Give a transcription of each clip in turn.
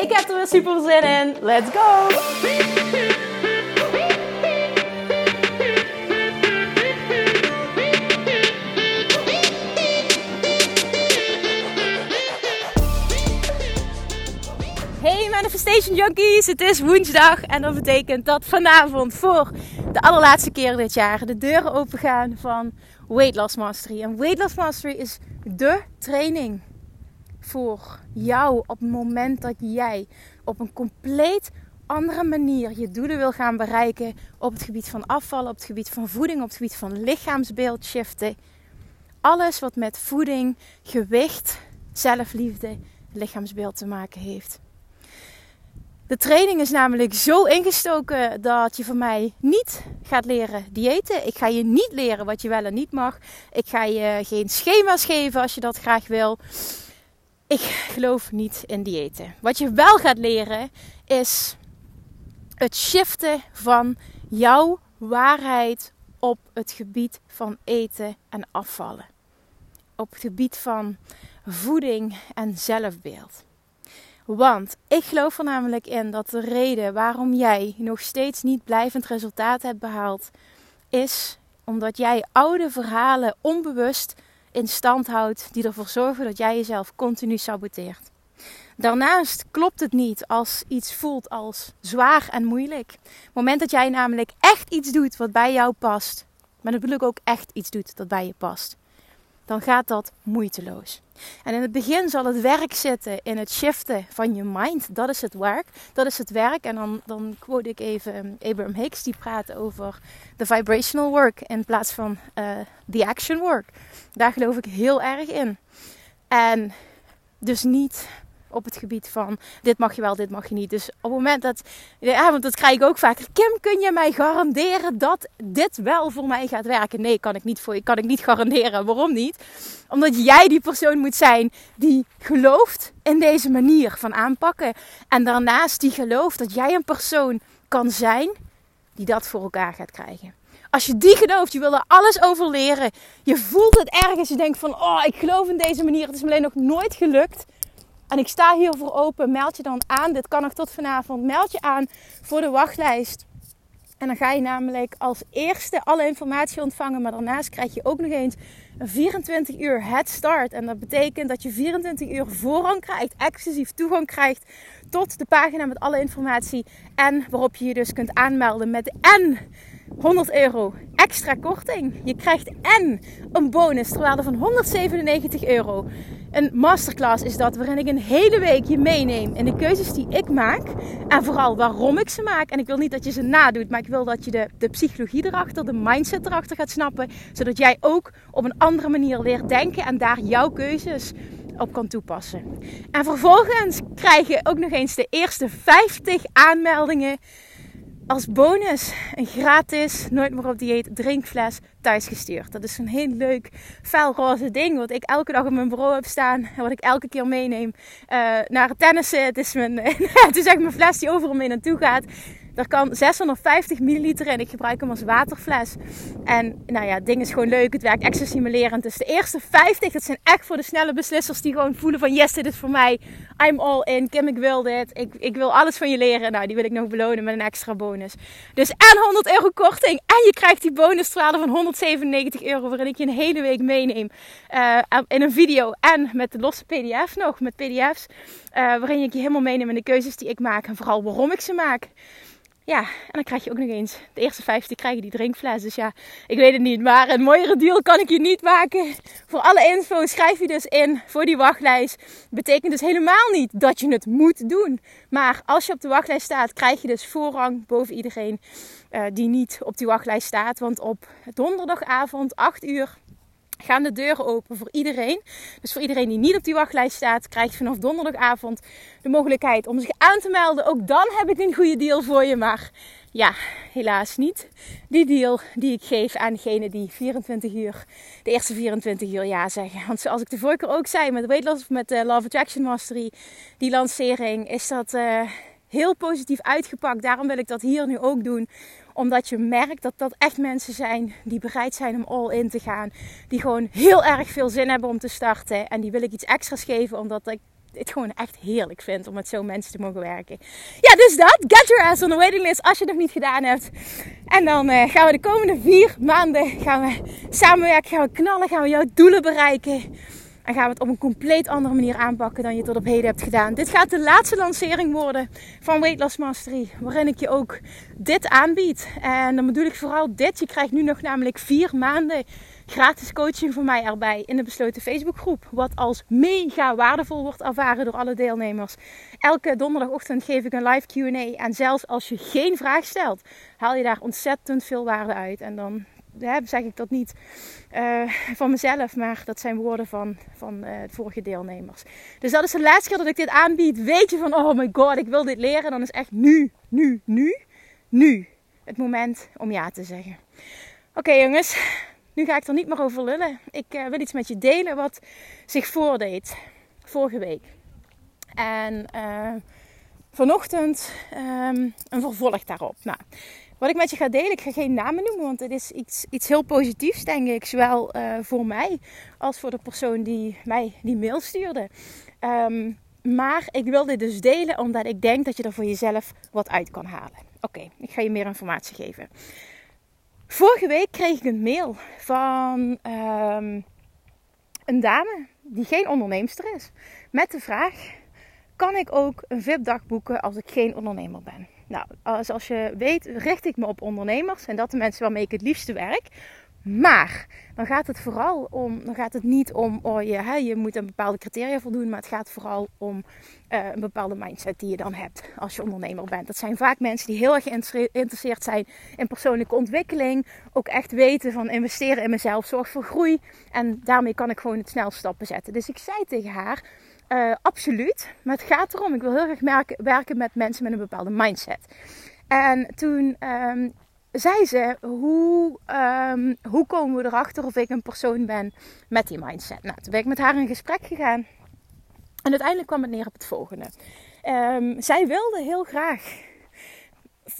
Ik heb er weer super zin in. Let's go! Hey Manifestation Junkies, het is woensdag en dat betekent dat vanavond voor de allerlaatste keer dit jaar de deuren open gaan van Weight Loss Mastery. En Weight Loss Mastery is de training voor jou op het moment dat jij op een compleet andere manier je doelen wil gaan bereiken op het gebied van afvallen, op het gebied van voeding, op het gebied van lichaamsbeeld shiften. Alles wat met voeding, gewicht, zelfliefde, lichaamsbeeld te maken heeft. De training is namelijk zo ingestoken dat je van mij niet gaat leren diëten. Ik ga je niet leren wat je wel en niet mag. Ik ga je geen schema's geven als je dat graag wil. Ik geloof niet in diëten. Wat je wel gaat leren is het shiften van jouw waarheid op het gebied van eten en afvallen. Op het gebied van voeding en zelfbeeld. Want ik geloof er namelijk in dat de reden waarom jij nog steeds niet blijvend resultaat hebt behaald, is omdat jij oude verhalen onbewust in stand houdt die ervoor zorgen dat jij jezelf continu saboteert. Daarnaast klopt het niet als iets voelt als zwaar en moeilijk. Op het moment dat jij namelijk echt iets doet wat bij jou past, maar ik ook echt iets doet dat bij je past, dan gaat dat moeiteloos. En in het begin zal het werk zitten in het shiften van je mind. Dat is het werk. Dat is het werk. En dan, dan quote ik even Abraham Hicks, die praat over de vibrational work in plaats van uh, the action work. Daar geloof ik heel erg in. En dus niet op het gebied van dit mag je wel, dit mag je niet. Dus op het moment dat, ja, want dat krijg ik ook vaker. Kim, kun je mij garanderen dat dit wel voor mij gaat werken? Nee, kan ik niet voor je, kan ik niet garanderen. Waarom niet? Omdat jij die persoon moet zijn die gelooft in deze manier van aanpakken. En daarnaast die gelooft dat jij een persoon kan zijn die dat voor elkaar gaat krijgen. Als je die gelooft, je wil er alles over leren. Je voelt het ergens. Je denkt van, oh, ik geloof in deze manier. Het is me alleen nog nooit gelukt en ik sta hiervoor open. Meld je dan aan. Dit kan nog tot vanavond. Meld je aan voor de wachtlijst. En dan ga je namelijk als eerste alle informatie ontvangen. Maar daarnaast krijg je ook nog eens een 24 uur head start. En dat betekent dat je 24 uur voorrang krijgt. Exclusief toegang krijgt tot de pagina met alle informatie. En waarop je je dus kunt aanmelden met de N 100 euro extra korting. Je krijgt en een bonus ter waarde van 197 euro. Een masterclass is dat waarin ik een hele week je meeneem in de keuzes die ik maak. En vooral waarom ik ze maak. En ik wil niet dat je ze nadoet, maar ik wil dat je de, de psychologie erachter, de mindset erachter gaat snappen. Zodat jij ook op een andere manier leert denken en daar jouw keuzes op kan toepassen. En vervolgens krijg je ook nog eens de eerste 50 aanmeldingen als bonus een gratis Nooit meer op dieet drinkfles thuisgestuurd. Dat is een heel leuk felroze ding wat ik elke dag op mijn bureau heb staan. En wat ik elke keer meeneem uh, naar het tennissen. Het is, mijn, het is echt mijn fles die overal mee naartoe gaat. Er kan 650 milliliter in. Ik gebruik hem als waterfles. En nou ja, het ding is gewoon leuk. Het werkt extra stimulerend. Dus de eerste 50, dat zijn echt voor de snelle beslissers die gewoon voelen van yes, dit is voor mij. I'm all in. Kim, ik wil dit. Ik, ik wil alles van je leren. Nou, die wil ik nog belonen met een extra bonus. Dus en 100 euro korting. En je krijgt die bonus van 197 euro. Waarin ik je een hele week meeneem. Uh, in een video. En met de losse pdf nog. Met pdf's. Uh, waarin ik je helemaal meeneem in de keuzes die ik maak. En vooral waarom ik ze maak. Ja, en dan krijg je ook nog eens de eerste 50 krijgen die drinkfles. Dus ja, ik weet het niet. Maar een mooiere deal kan ik je niet maken. Voor alle info schrijf je dus in voor die wachtlijst. Betekent dus helemaal niet dat je het moet doen. Maar als je op de wachtlijst staat, krijg je dus voorrang boven iedereen uh, die niet op die wachtlijst staat. Want op donderdagavond, 8 uur, gaan de deuren open voor iedereen. Dus voor iedereen die niet op die wachtlijst staat, krijgt vanaf donderdagavond de mogelijkheid om zich aan te melden. Ook dan heb ik een goede deal voor je, maar ja, helaas niet. Die deal die ik geef aan degene die 24 uur, de eerste 24 uur ja zeggen. Want zoals ik de vorige keer ook zei met Weight Loss, met de Love Attraction Mastery, die lancering, is dat uh, heel positief uitgepakt. Daarom wil ik dat hier nu ook doen omdat je merkt dat dat echt mensen zijn die bereid zijn om all in te gaan. Die gewoon heel erg veel zin hebben om te starten. En die wil ik iets extra's geven omdat ik het gewoon echt heerlijk vind om met zo'n mensen te mogen werken. Ja, dus dat. Get your ass on the waiting list als je het nog niet gedaan hebt. En dan uh, gaan we de komende vier maanden gaan we samenwerken, gaan we knallen, gaan we jouw doelen bereiken. En gaan we het op een compleet andere manier aanpakken dan je tot op heden hebt gedaan. Dit gaat de laatste lancering worden van Weight Loss Mastery. Waarin ik je ook dit aanbied. En dan bedoel ik vooral dit. Je krijgt nu nog namelijk vier maanden gratis coaching van mij erbij in de besloten Facebookgroep. Wat als mega waardevol wordt ervaren door alle deelnemers. Elke donderdagochtend geef ik een live QA. En zelfs als je geen vraag stelt, haal je daar ontzettend veel waarde uit. En dan zeg ik dat niet uh, van mezelf, maar dat zijn woorden van, van uh, de vorige deelnemers. Dus dat is de laatste keer dat ik dit aanbied. Weet je van, oh my god, ik wil dit leren. Dan is echt nu, nu, nu, nu het moment om ja te zeggen. Oké jongens, nu ga ik er niet meer over lullen. Ik uh, wil iets met je delen wat zich voordeed vorige week. En vanochtend um, een vervolg daarop. Nou, wat ik met je ga delen, ik ga geen namen noemen, want het is iets, iets heel positiefs, denk ik. Zowel uh, voor mij als voor de persoon die mij die mail stuurde. Um, maar ik wil dit dus delen omdat ik denk dat je er voor jezelf wat uit kan halen. Oké, ik ga je meer informatie geven. Vorige week kreeg ik een mail van um, een dame die geen onderneemster is. Met de vraag: kan ik ook een VIP-dag boeken als ik geen ondernemer ben? Nou, zoals je weet, richt ik me op ondernemers en dat de mensen waarmee ik het liefste werk. Maar dan gaat het vooral om, dan gaat het niet om, oh je, hè, je moet een bepaalde criteria voldoen, maar het gaat vooral om uh, een bepaalde mindset die je dan hebt als je ondernemer bent. Dat zijn vaak mensen die heel erg geïnteresseerd zijn in persoonlijke ontwikkeling, ook echt weten van investeren in mezelf zorgt voor groei en daarmee kan ik gewoon het snel stappen zetten. Dus ik zei tegen haar, uh, absoluut. Maar het gaat erom, ik wil heel merken, werken met mensen met een bepaalde mindset. En toen um, zei ze, hoe, um, hoe komen we erachter of ik een persoon ben met die mindset? Nou, toen ben ik met haar in gesprek gegaan. En uiteindelijk kwam het neer op het volgende. Um, zij wilde heel graag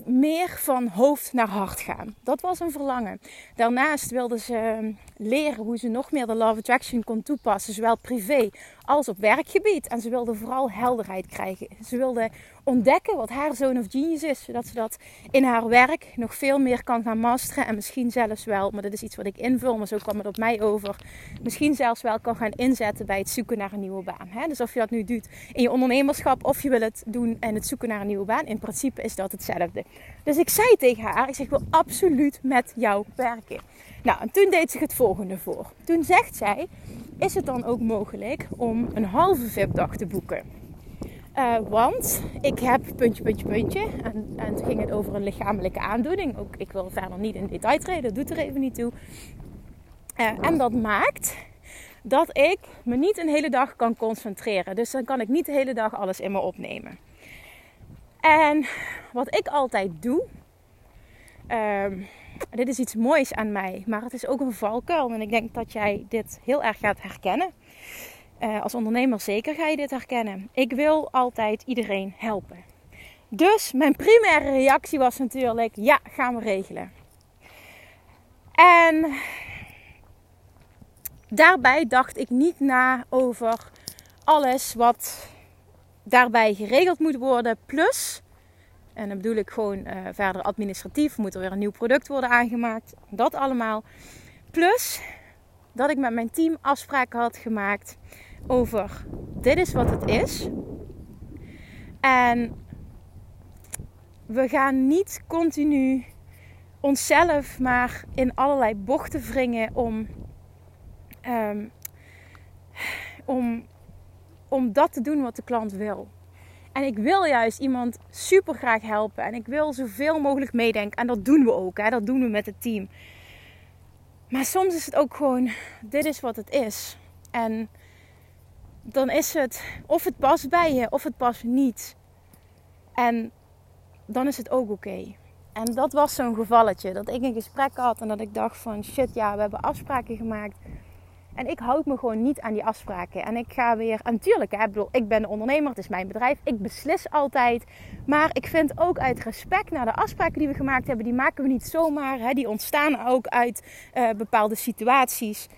meer van hoofd naar hart gaan. Dat was een verlangen. Daarnaast wilde ze leren hoe ze nog meer de Love Attraction kon toepassen, zowel privé als op werkgebied. En ze wilde vooral helderheid krijgen. Ze wilde ontdekken wat haar zone of genius is, zodat ze dat in haar werk nog veel meer kan gaan masteren. En misschien zelfs wel, maar dat is iets wat ik invul, maar zo kwam het op mij over. Misschien zelfs wel kan gaan inzetten bij het zoeken naar een nieuwe baan. Dus of je dat nu doet in je ondernemerschap of je wil het doen en het zoeken naar een nieuwe baan, in principe is dat hetzelfde. Dus ik zei tegen haar, ik zeg, ik wil absoluut met jou werken. Nou, en toen deed zich het volgende voor. Toen zegt zij, is het dan ook mogelijk om een halve VIP-dag te boeken? Uh, want ik heb puntje, puntje, puntje. En, en toen ging het over een lichamelijke aandoening. Ook, ik wil verder niet in detail treden, dat doet er even niet toe. Uh, en dat maakt dat ik me niet een hele dag kan concentreren. Dus dan kan ik niet de hele dag alles in me opnemen. En wat ik altijd doe, um, dit is iets moois aan mij, maar het is ook een valkuil. En ik denk dat jij dit heel erg gaat herkennen. Uh, als ondernemer zeker ga je dit herkennen. Ik wil altijd iedereen helpen. Dus mijn primaire reactie was natuurlijk: ja, gaan we regelen. En daarbij dacht ik niet na over alles wat daarbij geregeld moet worden. Plus en dan bedoel ik gewoon uh, verder administratief. Moet er weer een nieuw product worden aangemaakt. Dat allemaal. Plus dat ik met mijn team afspraken had gemaakt over dit is wat het is. En we gaan niet continu onszelf maar in allerlei bochten wringen om, um, om, om dat te doen wat de klant wil. En ik wil juist iemand super graag helpen. En ik wil zoveel mogelijk meedenken. En dat doen we ook. Hè? Dat doen we met het team. Maar soms is het ook gewoon, dit is wat het is. En dan is het, of het past bij je, of het past niet. En dan is het ook oké. En dat was zo'n gevalletje. Dat ik een gesprek had en dat ik dacht van shit, ja, we hebben afspraken gemaakt. En ik houd me gewoon niet aan die afspraken. En ik ga weer. En natuurlijk, hè, bedoel, ik ben ondernemer, het is mijn bedrijf. Ik beslis altijd. Maar ik vind ook uit respect naar de afspraken die we gemaakt hebben, die maken we niet zomaar. Hè, die ontstaan ook uit uh, bepaalde situaties.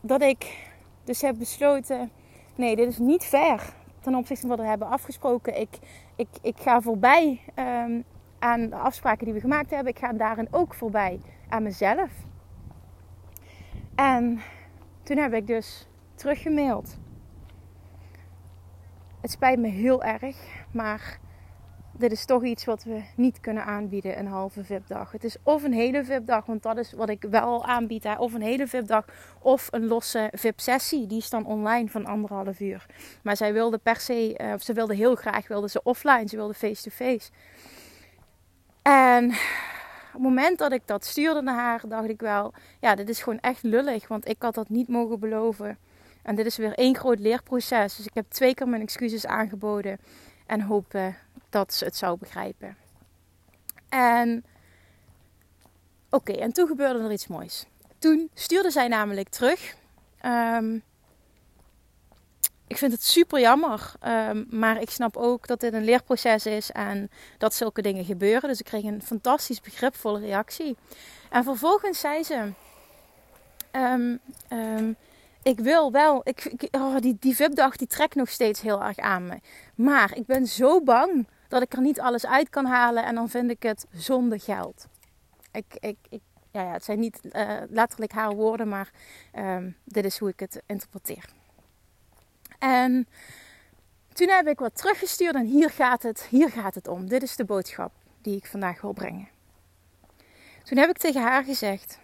Dat ik dus heb besloten: nee, dit is niet fair ten opzichte van wat we hebben afgesproken. Ik, ik, ik ga voorbij um, aan de afspraken die we gemaakt hebben. Ik ga daarin ook voorbij aan mezelf. En toen heb ik dus teruggemaild. Het spijt me heel erg, maar dit is toch iets wat we niet kunnen aanbieden, een halve VIP-dag. Het is of een hele VIP-dag, want dat is wat ik wel aanbied. Hè, of een hele VIP-dag, of een losse VIP-sessie. Die is dan online van anderhalf uur. Maar zij wilde per se, uh, of ze wilde heel graag, wilde ze offline, ze wilde face-to-face. En op het moment dat ik dat stuurde naar haar, dacht ik wel, ja, dit is gewoon echt lullig, want ik had dat niet mogen beloven. En dit is weer één groot leerproces. Dus ik heb twee keer mijn excuses aangeboden en hoop dat ze het zou begrijpen. En oké, en toen gebeurde er iets moois. Toen stuurde zij namelijk terug. Um, ik vind het super jammer. Um, maar ik snap ook dat dit een leerproces is en dat zulke dingen gebeuren. Dus ik kreeg een fantastisch begripvolle reactie. En vervolgens zei ze: um, um, Ik wil wel, ik, oh, die, die VIP-dag die trekt nog steeds heel erg aan me. Maar ik ben zo bang dat ik er niet alles uit kan halen en dan vind ik het zonde geld. Ik, ik, ja, ja, het zijn niet uh, letterlijk haar woorden, maar dit is hoe ik het interpreteer. En toen heb ik wat teruggestuurd en hier gaat het, hier gaat het om. Dit is de boodschap die ik vandaag wil brengen. Toen heb ik tegen haar gezegd.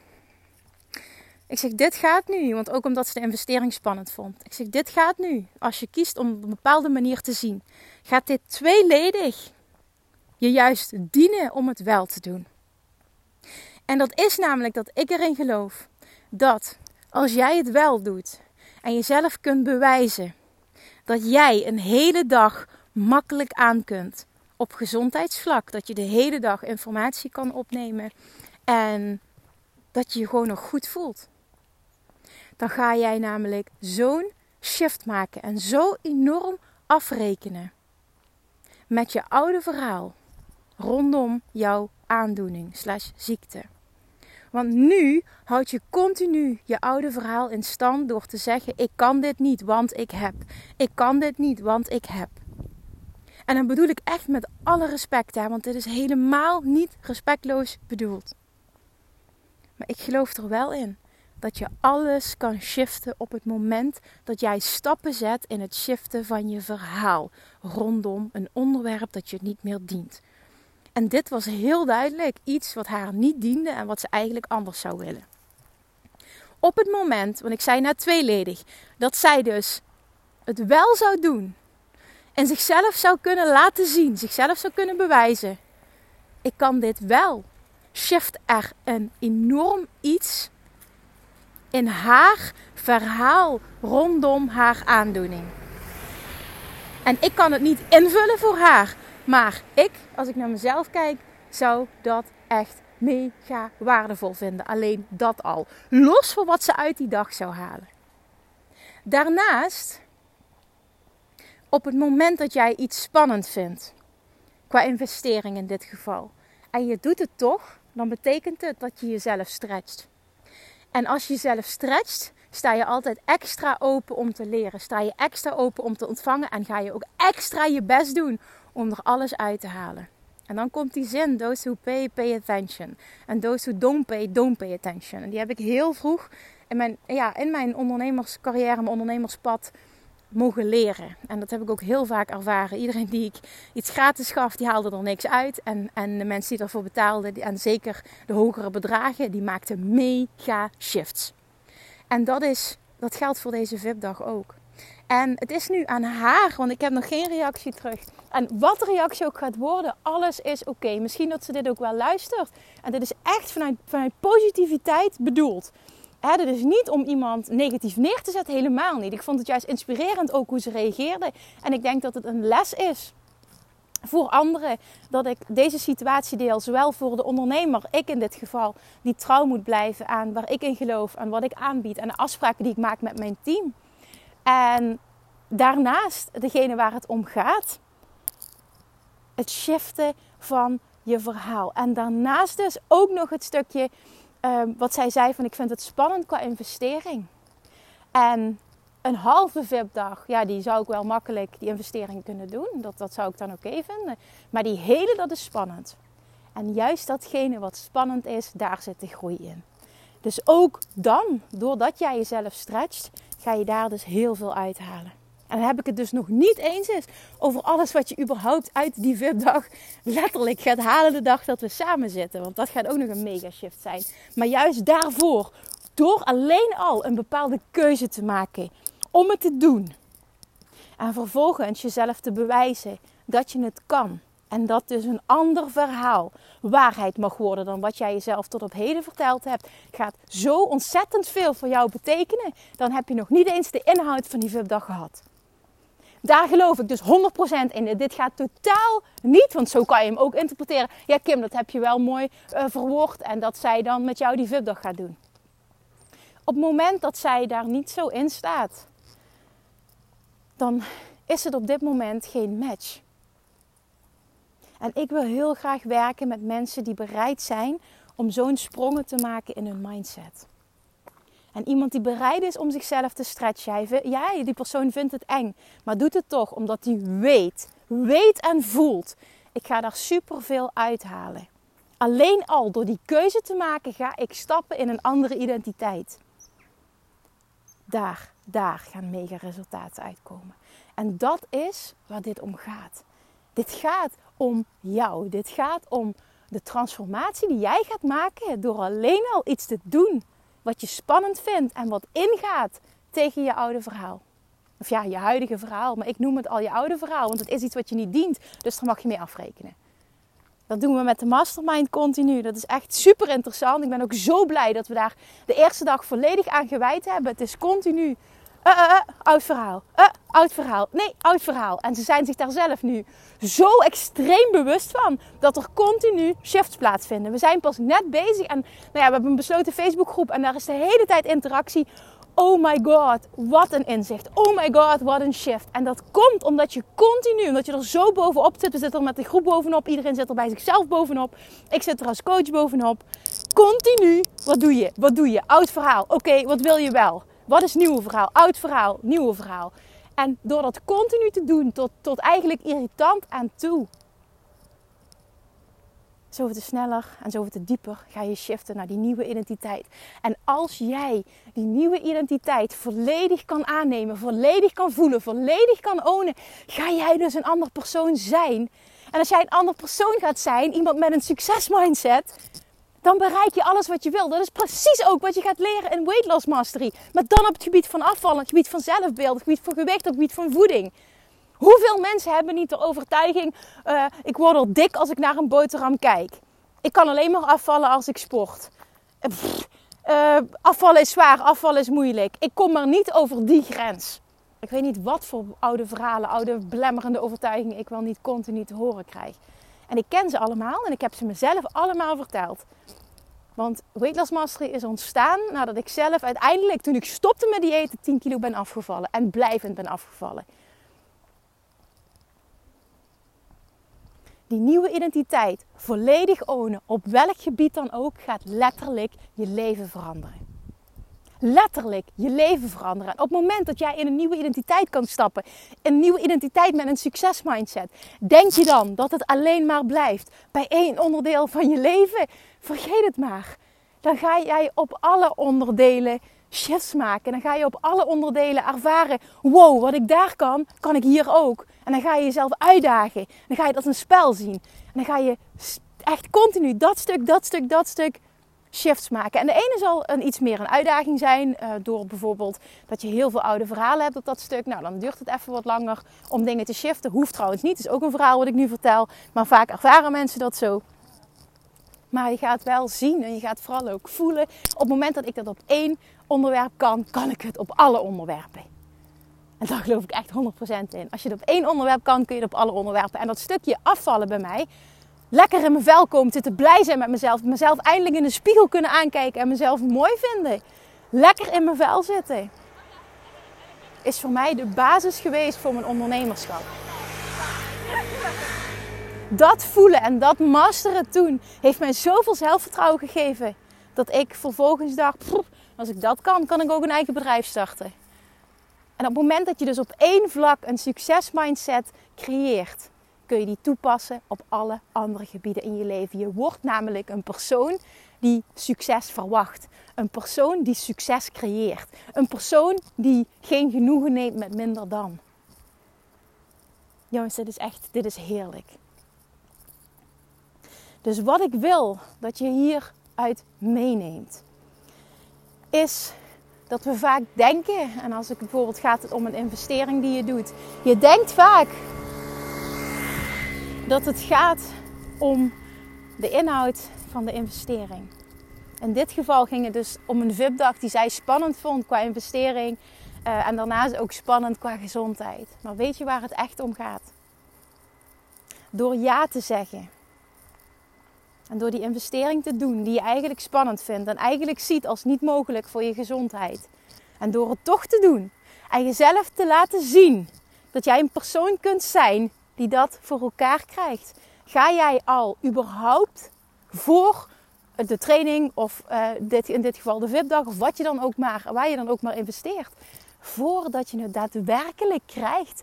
Ik zeg, dit gaat nu, want ook omdat ze de investering spannend vond. Ik zeg, dit gaat nu. Als je kiest om op een bepaalde manier te zien, gaat dit tweeledig je juist dienen om het wel te doen. En dat is namelijk dat ik erin geloof dat als jij het wel doet en jezelf kunt bewijzen dat jij een hele dag makkelijk aan kunt op gezondheidsvlak. Dat je de hele dag informatie kan opnemen en dat je je gewoon nog goed voelt. Dan ga jij namelijk zo'n shift maken en zo enorm afrekenen met je oude verhaal rondom jouw aandoening slash ziekte. Want nu houd je continu je oude verhaal in stand door te zeggen: Ik kan dit niet, want ik heb. Ik kan dit niet, want ik heb. En dan bedoel ik echt met alle respect, hè, want dit is helemaal niet respectloos bedoeld. Maar ik geloof er wel in dat je alles kan shiften op het moment dat jij stappen zet in het shiften van je verhaal rondom een onderwerp dat je niet meer dient. En dit was heel duidelijk iets wat haar niet diende en wat ze eigenlijk anders zou willen. Op het moment, want ik zei net tweeledig, dat zij dus het wel zou doen en zichzelf zou kunnen laten zien, zichzelf zou kunnen bewijzen. Ik kan dit wel. Shift er een enorm iets in haar verhaal rondom haar aandoening. En ik kan het niet invullen voor haar. Maar ik, als ik naar mezelf kijk, zou dat echt mega waardevol vinden. Alleen dat al. Los van wat ze uit die dag zou halen. Daarnaast, op het moment dat jij iets spannend vindt, qua investering in dit geval, en je doet het toch, dan betekent het dat je jezelf stretcht. En als je jezelf stretcht, sta je altijd extra open om te leren. Sta je extra open om te ontvangen en ga je ook extra je best doen om er alles uit te halen. En dan komt die zin, those who pay, pay attention. En those who don't pay, don't pay attention. En die heb ik heel vroeg in mijn, ja, in mijn ondernemerscarrière, mijn ondernemerspad mogen leren. En dat heb ik ook heel vaak ervaren. Iedereen die ik iets gratis gaf, die haalde er niks uit. En, en de mensen die ervoor betaalden, en zeker de hogere bedragen, die maakten mega shifts. En dat, is, dat geldt voor deze VIP-dag ook. En het is nu aan haar, want ik heb nog geen reactie terug. En wat de reactie ook gaat worden, alles is oké. Misschien dat ze dit ook wel luistert. En dit is echt vanuit, vanuit positiviteit bedoeld. Hè, dit is niet om iemand negatief neer te zetten, helemaal niet. Ik vond het juist inspirerend ook hoe ze reageerde. En ik denk dat het een les is voor anderen dat ik deze situatie deel. Zowel voor de ondernemer, ik in dit geval, die trouw moet blijven aan waar ik in geloof, aan wat ik aanbied en de afspraken die ik maak met mijn team. En daarnaast degene waar het om gaat, het shiften van je verhaal. En daarnaast dus ook nog het stukje Ehm, wat zij zei van ik vind het spannend qua investering. En een halve VIP-dag, ja, die zou ik wel makkelijk die investering kunnen doen. Dat, dat zou ik dan oké vinden. Maar die hele, dat is spannend. En juist datgene wat spannend is, daar zit de groei in. Dus ook dan, doordat jij jezelf stretcht, ga je daar dus heel veel uithalen. En dan heb ik het dus nog niet eens eens over alles wat je überhaupt uit die VIP-dag letterlijk gaat halen de dag dat we samen zitten. Want dat gaat ook nog een mega shift zijn. Maar juist daarvoor, door alleen al een bepaalde keuze te maken om het te doen. En vervolgens jezelf te bewijzen dat je het kan. En dat dus een ander verhaal waarheid mag worden dan wat jij jezelf tot op heden verteld hebt. Gaat zo ontzettend veel voor jou betekenen. Dan heb je nog niet eens de inhoud van die VIP-dag gehad. Daar geloof ik dus 100% in. Dit gaat totaal niet, want zo kan je hem ook interpreteren. Ja, Kim, dat heb je wel mooi uh, verwoord. En dat zij dan met jou die VIP-dag gaat doen. Op het moment dat zij daar niet zo in staat, dan is het op dit moment geen match. En ik wil heel graag werken met mensen die bereid zijn om zo'n sprongen te maken in hun mindset. En iemand die bereid is om zichzelf te stretchen. Ja, die persoon vindt het eng, maar doet het toch omdat hij weet, weet en voelt. Ik ga daar superveel uithalen. Alleen al door die keuze te maken ga ik stappen in een andere identiteit. Daar, daar gaan mega resultaten uitkomen. En dat is waar dit om gaat. Dit gaat om jou. Dit gaat om de transformatie die jij gaat maken door alleen al iets te doen wat je spannend vindt en wat ingaat tegen je oude verhaal. Of ja, je huidige verhaal, maar ik noem het al je oude verhaal, want het is iets wat je niet dient, dus daar mag je mee afrekenen. Dat doen we met de mastermind continu. Dat is echt super interessant. Ik ben ook zo blij dat we daar de eerste dag volledig aan gewijd hebben. Het is continu uh, uh, oud verhaal. Uh, oud verhaal. Nee, oud verhaal. En ze zijn zich daar zelf nu zo extreem bewust van dat er continu shifts plaatsvinden. We zijn pas net bezig en nou ja, we hebben een besloten Facebookgroep en daar is de hele tijd interactie. Oh my god, wat een inzicht. Oh my god, wat een shift. En dat komt omdat je continu, omdat je er zo bovenop zit. We zitten er met de groep bovenop. Iedereen zit er bij zichzelf bovenop. Ik zit er als coach bovenop. Continu, wat doe je? Wat doe je? Oud verhaal. Oké, wat wil je wel? Wat is nieuwe verhaal? Oud verhaal, nieuwe verhaal. En door dat continu te doen, tot, tot eigenlijk irritant aan toe, zoveel te sneller en zoveel te dieper ga je shiften naar die nieuwe identiteit. En als jij die nieuwe identiteit volledig kan aannemen, volledig kan voelen, volledig kan ownen, ga jij dus een ander persoon zijn. En als jij een ander persoon gaat zijn, iemand met een succesmindset, dan bereik je alles wat je wil. Dat is precies ook wat je gaat leren in Weight Loss Mastery. Maar dan op het gebied van afvallen, het gebied van zelfbeeld, het gebied van gewicht, het gebied van voeding. Hoeveel mensen hebben niet de overtuiging, uh, ik word al dik als ik naar een boterham kijk. Ik kan alleen maar afvallen als ik sport. Uh, afvallen is zwaar, afvallen is moeilijk. Ik kom maar niet over die grens. Ik weet niet wat voor oude verhalen, oude belemmerende overtuigingen ik wel niet continu te horen krijg. En ik ken ze allemaal en ik heb ze mezelf allemaal verteld. Want Weight Loss Mastery is ontstaan nadat ik zelf uiteindelijk, toen ik stopte met diëten, 10 kilo ben afgevallen. En blijvend ben afgevallen. Die nieuwe identiteit volledig ownen, op welk gebied dan ook, gaat letterlijk je leven veranderen letterlijk je leven veranderen. op het moment dat jij in een nieuwe identiteit kan stappen, een nieuwe identiteit met een succesmindset, denk je dan dat het alleen maar blijft bij één onderdeel van je leven? Vergeet het maar. Dan ga jij op alle onderdelen shifts maken. Dan ga je op alle onderdelen ervaren: wow, wat ik daar kan, kan ik hier ook. En dan ga je jezelf uitdagen. Dan ga je het als een spel zien. En dan ga je echt continu dat stuk, dat stuk, dat stuk shifts maken. En de ene zal een iets meer een uitdaging zijn. Uh, door bijvoorbeeld dat je heel veel oude verhalen hebt op dat stuk. Nou, dan duurt het even wat langer om dingen te shiften. Hoeft trouwens niet. Is ook een verhaal wat ik nu vertel. Maar vaak ervaren mensen dat zo. Maar je gaat wel zien en je gaat vooral ook voelen. Op het moment dat ik dat op één onderwerp kan, kan ik het op alle onderwerpen. En daar geloof ik echt 100% in. Als je het op één onderwerp kan, kun je het op alle onderwerpen. En dat stukje afvallen bij mij, lekker in mijn vel komen, zitten blij zijn met mezelf, mezelf eindelijk in de spiegel kunnen aankijken en mezelf mooi vinden. Lekker in mijn vel zitten. Is voor mij de basis geweest voor mijn ondernemerschap. Dat voelen en dat masteren toen heeft mij zoveel zelfvertrouwen gegeven. Dat ik vervolgens dacht, als ik dat kan, kan ik ook een eigen bedrijf starten. En op het moment dat je dus op één vlak een succesmindset creëert, kun je die toepassen op alle andere gebieden in je leven. Je wordt namelijk een persoon die succes verwacht. Een persoon die succes creëert. Een persoon die geen genoegen neemt met minder dan. Jongens, dit is echt, dit is heerlijk. Dus wat ik wil dat je hieruit meeneemt, is dat we vaak denken, en als het bijvoorbeeld gaat om een investering die je doet, je denkt vaak dat het gaat om de inhoud van de investering. In dit geval ging het dus om een VIP-dag die zij spannend vond qua investering. Uh, en daarnaast ook spannend qua gezondheid. Maar weet je waar het echt om gaat? Door ja te zeggen. En door die investering te doen die je eigenlijk spannend vindt en eigenlijk ziet als niet mogelijk voor je gezondheid. En door het toch te doen en jezelf te laten zien dat jij een persoon kunt zijn die dat voor elkaar krijgt. Ga jij al überhaupt voor de training of uh, dit, in dit geval de VIP-dag of wat je dan ook maar, waar je dan ook maar investeert. Voordat je het daadwerkelijk krijgt,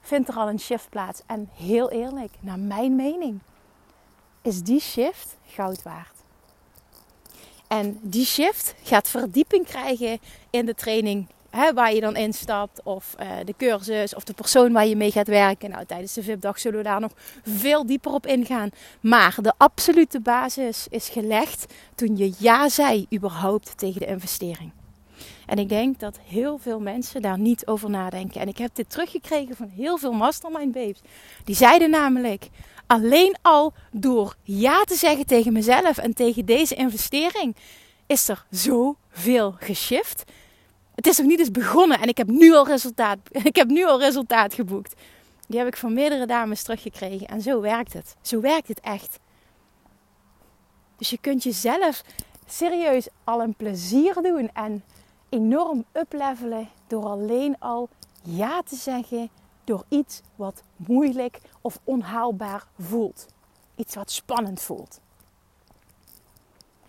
vindt er al een shift plaats. En heel eerlijk, naar mijn mening, is die shift goud waard. En die shift gaat verdieping krijgen in de training waar je dan instapt, of uh, de cursus, of de persoon waar je mee gaat werken. Nou, tijdens de VIP-dag zullen we daar nog veel dieper op ingaan. Maar de absolute basis is gelegd toen je ja zei überhaupt tegen de investering. En ik denk dat heel veel mensen daar niet over nadenken. En ik heb dit teruggekregen van heel veel mastermind babes. Die zeiden namelijk: alleen al door ja te zeggen tegen mezelf en tegen deze investering, is er zoveel geshift. Het is nog niet eens begonnen en ik heb nu al resultaat, ik heb nu al resultaat geboekt. Die heb ik van meerdere dames teruggekregen. En zo werkt het. Zo werkt het echt. Dus je kunt jezelf serieus al een plezier doen en enorm uplevelen door alleen al ja te zeggen door iets wat moeilijk of onhaalbaar voelt. Iets wat spannend voelt.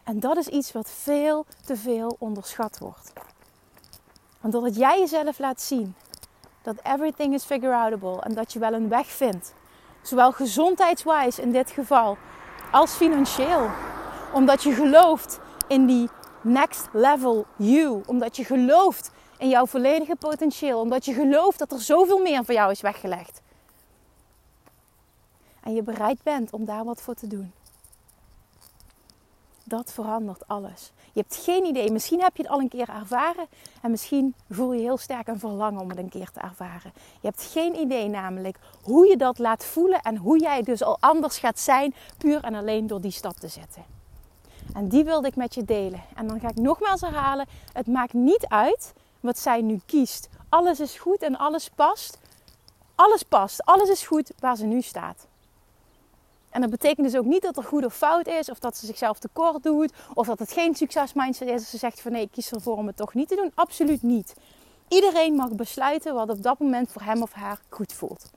En dat is iets wat veel te veel onderschat wordt. Want doordat jij jezelf laat zien dat everything is figure outable en dat je wel een weg vindt, zowel gezondheidswijs in dit geval als financieel, omdat je gelooft in die next level you, omdat je gelooft in jouw volledige potentieel. Omdat je gelooft dat er zoveel meer voor jou is weggelegd. En je bereid bent om daar wat voor te doen. Dat verandert alles. Je hebt geen idee. Misschien heb je het al een keer ervaren. En misschien voel je heel sterk een verlangen om het een keer te ervaren. Je hebt geen idee namelijk hoe je dat laat voelen. En hoe jij dus al anders gaat zijn. Puur en alleen door die stap te zetten. En die wilde ik met je delen. En dan ga ik nogmaals herhalen. Het maakt niet uit wat zij nu kiest. Alles is goed en alles past. Alles past. Alles is goed waar ze nu staat. En dat betekent dus ook niet dat er goed of fout is, of dat ze zichzelf tekort doet, of dat het geen succesmindset is als ze zegt van nee, ik kies ervoor om het toch niet te doen. Absoluut niet. Iedereen mag besluiten wat op dat moment voor hem of haar goed voelt.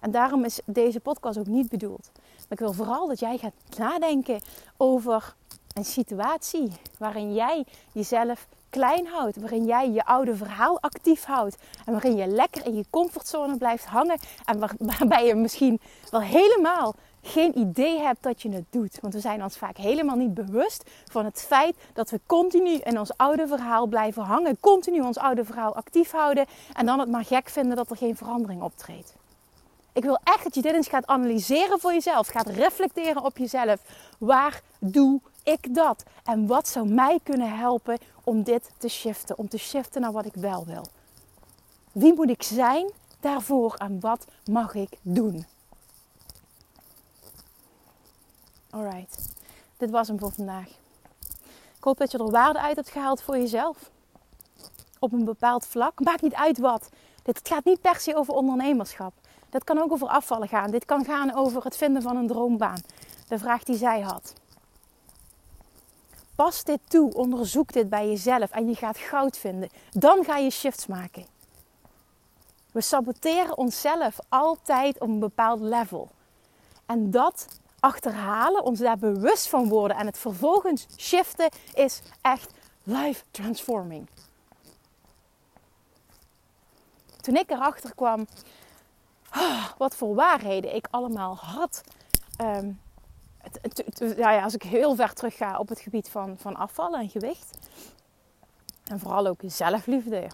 En daarom is deze podcast ook niet bedoeld. Maar ik wil vooral dat jij gaat nadenken over een situatie waarin jij jezelf klein houdt. Waarin jij je oude verhaal actief houdt. En waarin je lekker in je comfortzone blijft hangen. En waar, waarbij je misschien wel helemaal geen idee hebt dat je het doet. Want we zijn ons vaak helemaal niet bewust van het feit dat we continu in ons oude verhaal blijven hangen. Continu ons oude verhaal actief houden. En dan het maar gek vinden dat er geen verandering optreedt. Ik wil echt dat je dit eens gaat analyseren voor jezelf. Gaat reflecteren op jezelf. Waar doe ik dat? En wat zou mij kunnen helpen om dit te shiften? Om te shiften naar wat ik wel wil. Wie moet ik zijn daarvoor en wat mag ik doen? Alright, dit was hem voor vandaag. Ik hoop dat je er waarde uit hebt gehaald voor jezelf. Op een bepaald vlak. Maakt niet uit wat. Dit gaat niet per se over ondernemerschap. Dat kan ook over afvallen gaan. Dit kan gaan over het vinden van een droombaan. De vraag die zij had. Pas dit toe, onderzoek dit bij jezelf en je gaat goud vinden. Dan ga je shifts maken. We saboteren onszelf altijd op een bepaald level. En dat achterhalen, ons daar bewust van worden en het vervolgens shiften is echt life transforming. Toen ik erachter kwam oh, wat voor waarheden ik allemaal had. Het, ja, als ik heel ver terug ga op het gebied van, van afvallen en gewicht. En vooral ook zelfliefde.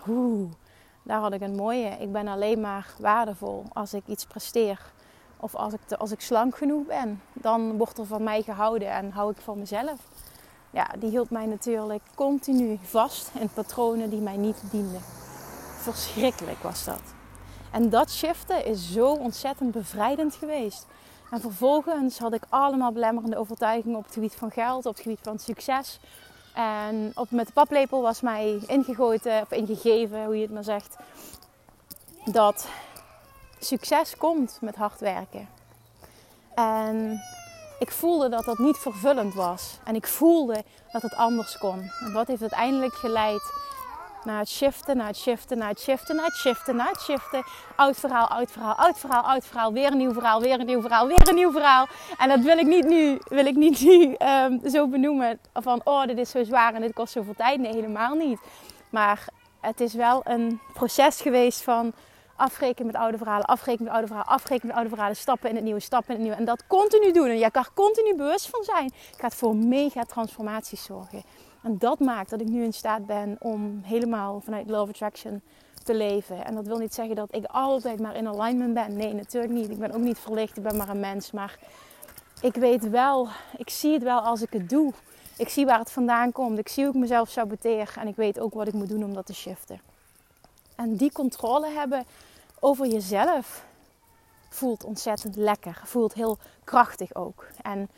Daar had ik een mooie. Ik ben alleen maar waardevol als ik iets presteer. Of als ik, als ik slank genoeg ben. Dan wordt er van mij gehouden en hou ik van mezelf. Ja, die hield mij natuurlijk continu vast in patronen die mij niet dienden. Verschrikkelijk was dat. En dat shiften is zo ontzettend bevrijdend geweest. En vervolgens had ik allemaal belemmerende overtuigingen op het gebied van geld, op het gebied van succes. En op, met de paplepel was mij ingegoten, of ingegeven, hoe je het maar zegt, dat succes komt met hard werken. En ik voelde dat dat niet vervullend was. En ik voelde dat het anders kon. En wat heeft uiteindelijk geleid naar het shiften, naar het shiften, naar het shiften, naar het shiften, naar het shiften. Oud verhaal, oud verhaal, oud verhaal, oud verhaal. Weer een nieuw verhaal, weer een nieuw verhaal, weer een nieuw verhaal. En dat wil ik niet nu, wil ik niet nu um, zo benoemen. Van, oh, dit is zo zwaar en dit kost zoveel tijd. Nee, helemaal niet. Maar het is wel een proces geweest van afrekenen met oude verhalen, afrekenen met oude verhalen, afrekenen met oude verhalen, stappen in het nieuwe, stappen in het nieuwe. En dat continu doen. En je kan er continu bewust van zijn. Gaat voor mega transformaties zorgen. En dat maakt dat ik nu in staat ben om helemaal vanuit Love Attraction te leven. En dat wil niet zeggen dat ik altijd maar in alignment ben. Nee, natuurlijk niet. Ik ben ook niet verlicht. Ik ben maar een mens. Maar ik weet wel, ik zie het wel als ik het doe. Ik zie waar het vandaan komt. Ik zie hoe ik mezelf saboteer. En ik weet ook wat ik moet doen om dat te shiften. En die controle hebben over jezelf voelt ontzettend lekker. Voelt heel krachtig ook. En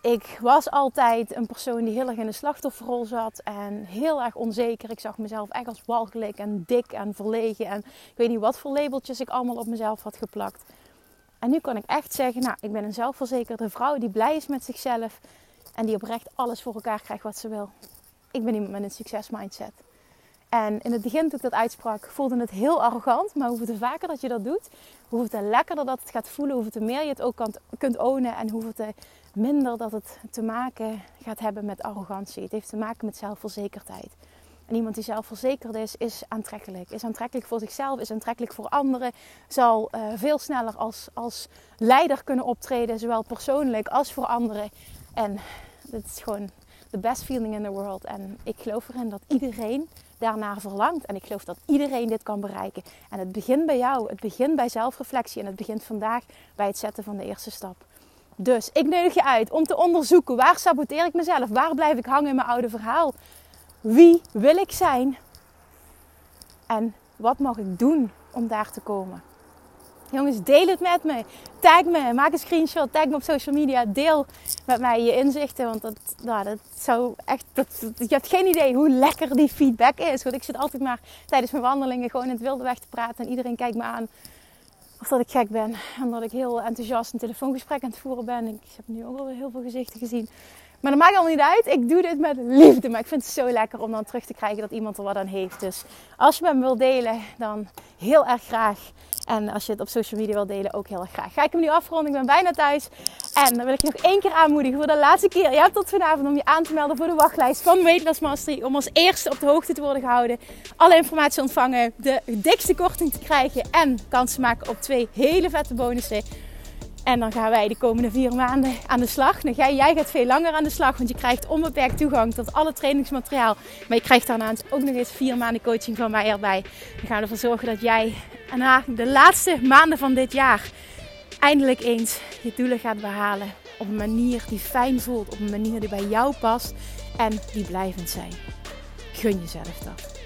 ik was altijd een persoon die heel erg in de slachtofferrol zat en heel erg onzeker. Ik zag mezelf echt als walgelijk en dik en verlegen en ik weet niet wat voor labeltjes ik allemaal op mezelf had geplakt. En nu kan ik echt zeggen, nou, ik ben een zelfverzekerde vrouw die blij is met zichzelf en die oprecht alles voor elkaar krijgt wat ze wil. Ik ben iemand met een succesmindset. En in het begin toen ik dat uitsprak, voelde het heel arrogant. Maar hoeveel te vaker dat je dat doet, hoeveel te lekkerder dat het gaat voelen, hoeveel te meer je het ook kunt ownen en hoeveel te minder dat het te maken gaat hebben met arrogantie. Het heeft te maken met zelfverzekerdheid. En iemand die zelfverzekerd is, is aantrekkelijk. Is aantrekkelijk voor zichzelf, is aantrekkelijk voor anderen. Zal uh, veel sneller als, als leider kunnen optreden, zowel persoonlijk als voor anderen. En dat is gewoon the best feeling in the world. En ik geloof erin dat iedereen daarnaar verlangt. En ik geloof dat iedereen dit kan bereiken. En het begint bij jou. Het begint bij zelfreflectie. En het begint vandaag bij het zetten van de eerste stap. Dus ik nodig je uit om te onderzoeken waar saboteer ik mezelf? Waar blijf ik hangen in mijn oude verhaal? Wie wil ik zijn? En wat mag ik doen om daar te komen? Jongens, deel het met me. Tag me. Maak een screenshot. Tag me op social media. Deel met mij je inzichten. Want dat, nou, dat zou echt. Dat, je hebt geen idee hoe lekker die feedback is. Want ik zit altijd maar tijdens mijn wandelingen gewoon in het wilde weg te praten. En iedereen kijkt me aan of dat ik gek ben. En dat ik heel enthousiast een telefoongesprek aan het voeren ben. Ik heb nu ook al heel veel gezichten gezien. Maar dat maakt allemaal niet uit. Ik doe dit met liefde. Maar ik vind het zo lekker om dan terug te krijgen dat iemand er wat aan heeft. Dus als je met me wilt delen, dan heel erg graag. En als je het op social media wilt delen, ook heel erg graag. Ga ik hem nu afronden. Ik ben bijna thuis. En dan wil ik je nog één keer aanmoedigen voor de laatste keer. Je hebt tot vanavond om je aan te melden voor de wachtlijst van Weight Loss Mastery. Om als eerste op de hoogte te worden gehouden. Alle informatie ontvangen. De dikste korting te krijgen. En kans te maken op twee hele vette bonussen. En dan gaan wij de komende vier maanden aan de slag. Nou, jij, jij gaat veel langer aan de slag, want je krijgt onbeperkt toegang tot alle trainingsmateriaal. Maar je krijgt daarnaast ook nog eens vier maanden coaching van mij erbij. We gaan ervoor zorgen dat jij na de laatste maanden van dit jaar eindelijk eens je doelen gaat behalen. Op een manier die fijn voelt, op een manier die bij jou past en die blijvend zijn. Gun jezelf dat.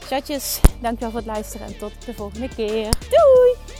Chatjes, dankjewel voor het luisteren en tot de volgende keer. Doei!